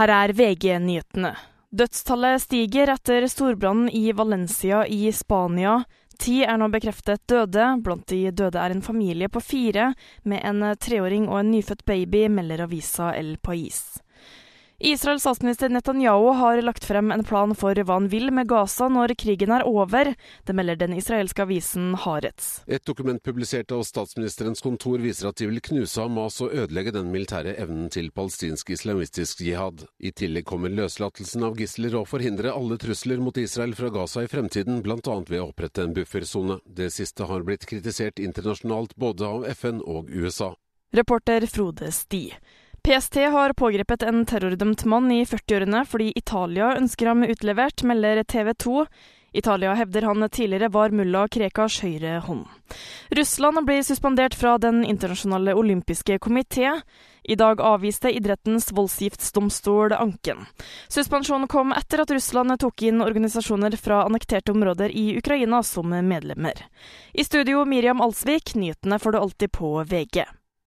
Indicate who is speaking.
Speaker 1: Her er VG-nyhetene. Dødstallet stiger etter storbrannen i Valencia i Spania. Ti er nå bekreftet døde. Blant de døde er en familie på fire med en treåring og en nyfødt baby, melder avisa El Pais. Israels statsminister Netanyahu har lagt frem en plan for hva han vil med Gaza når krigen er over. Det melder den israelske avisen Haaretz.
Speaker 2: Et dokument publisert av statsministerens kontor viser at de vil knuse Hamas og ødelegge den militære evnen til palestinsk islamistisk jihad. I tillegg kommer løslatelsen av gisler og forhindre alle trusler mot Israel fra Gaza i fremtiden, bl.a. ved å opprette en buffersone. Det siste har blitt kritisert internasjonalt både av FN og USA.
Speaker 1: Reporter Frode Sti. PST har pågrepet en terrordømt mann i 40-årene fordi Italia ønsker ham utlevert, melder TV 2. Italia hevder han tidligere var mulla Krekars høyre hånd. Russland blir suspendert fra Den internasjonale olympiske komité. I dag avviste idrettens voldsgiftsdomstol anken. Suspensjonen kom etter at Russland tok inn organisasjoner fra annekterte områder i Ukraina som medlemmer. I studio Miriam Alsvik, nyhetene får du alltid på VG.